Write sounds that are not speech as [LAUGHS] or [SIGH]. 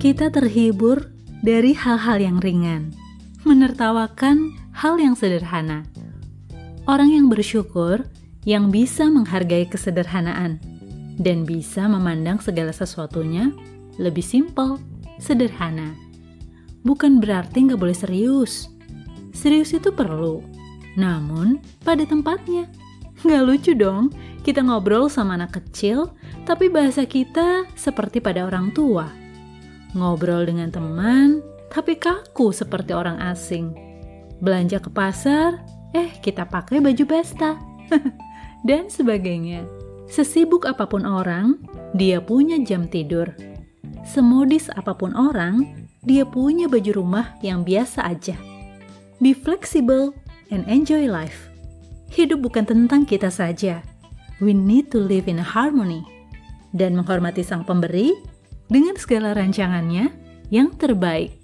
kita terhibur dari hal-hal yang ringan, menertawakan hal yang sederhana. Orang yang bersyukur yang bisa menghargai kesederhanaan dan bisa memandang segala sesuatunya lebih simpel, sederhana. Bukan berarti nggak boleh serius. Serius itu perlu, namun pada tempatnya. Nggak lucu dong, kita ngobrol sama anak kecil, tapi bahasa kita seperti pada orang tua. Ngobrol dengan teman, tapi kaku seperti orang asing. Belanja ke pasar, eh kita pakai baju pesta. [LAUGHS] Dan sebagainya. Sesibuk apa pun orang, dia punya jam tidur. Semodis apa pun orang, dia punya baju rumah yang biasa aja. Be flexible and enjoy life. Hidup bukan tentang kita saja. We need to live in harmony dan menghormati sang pemberi dengan segala rancangannya yang terbaik.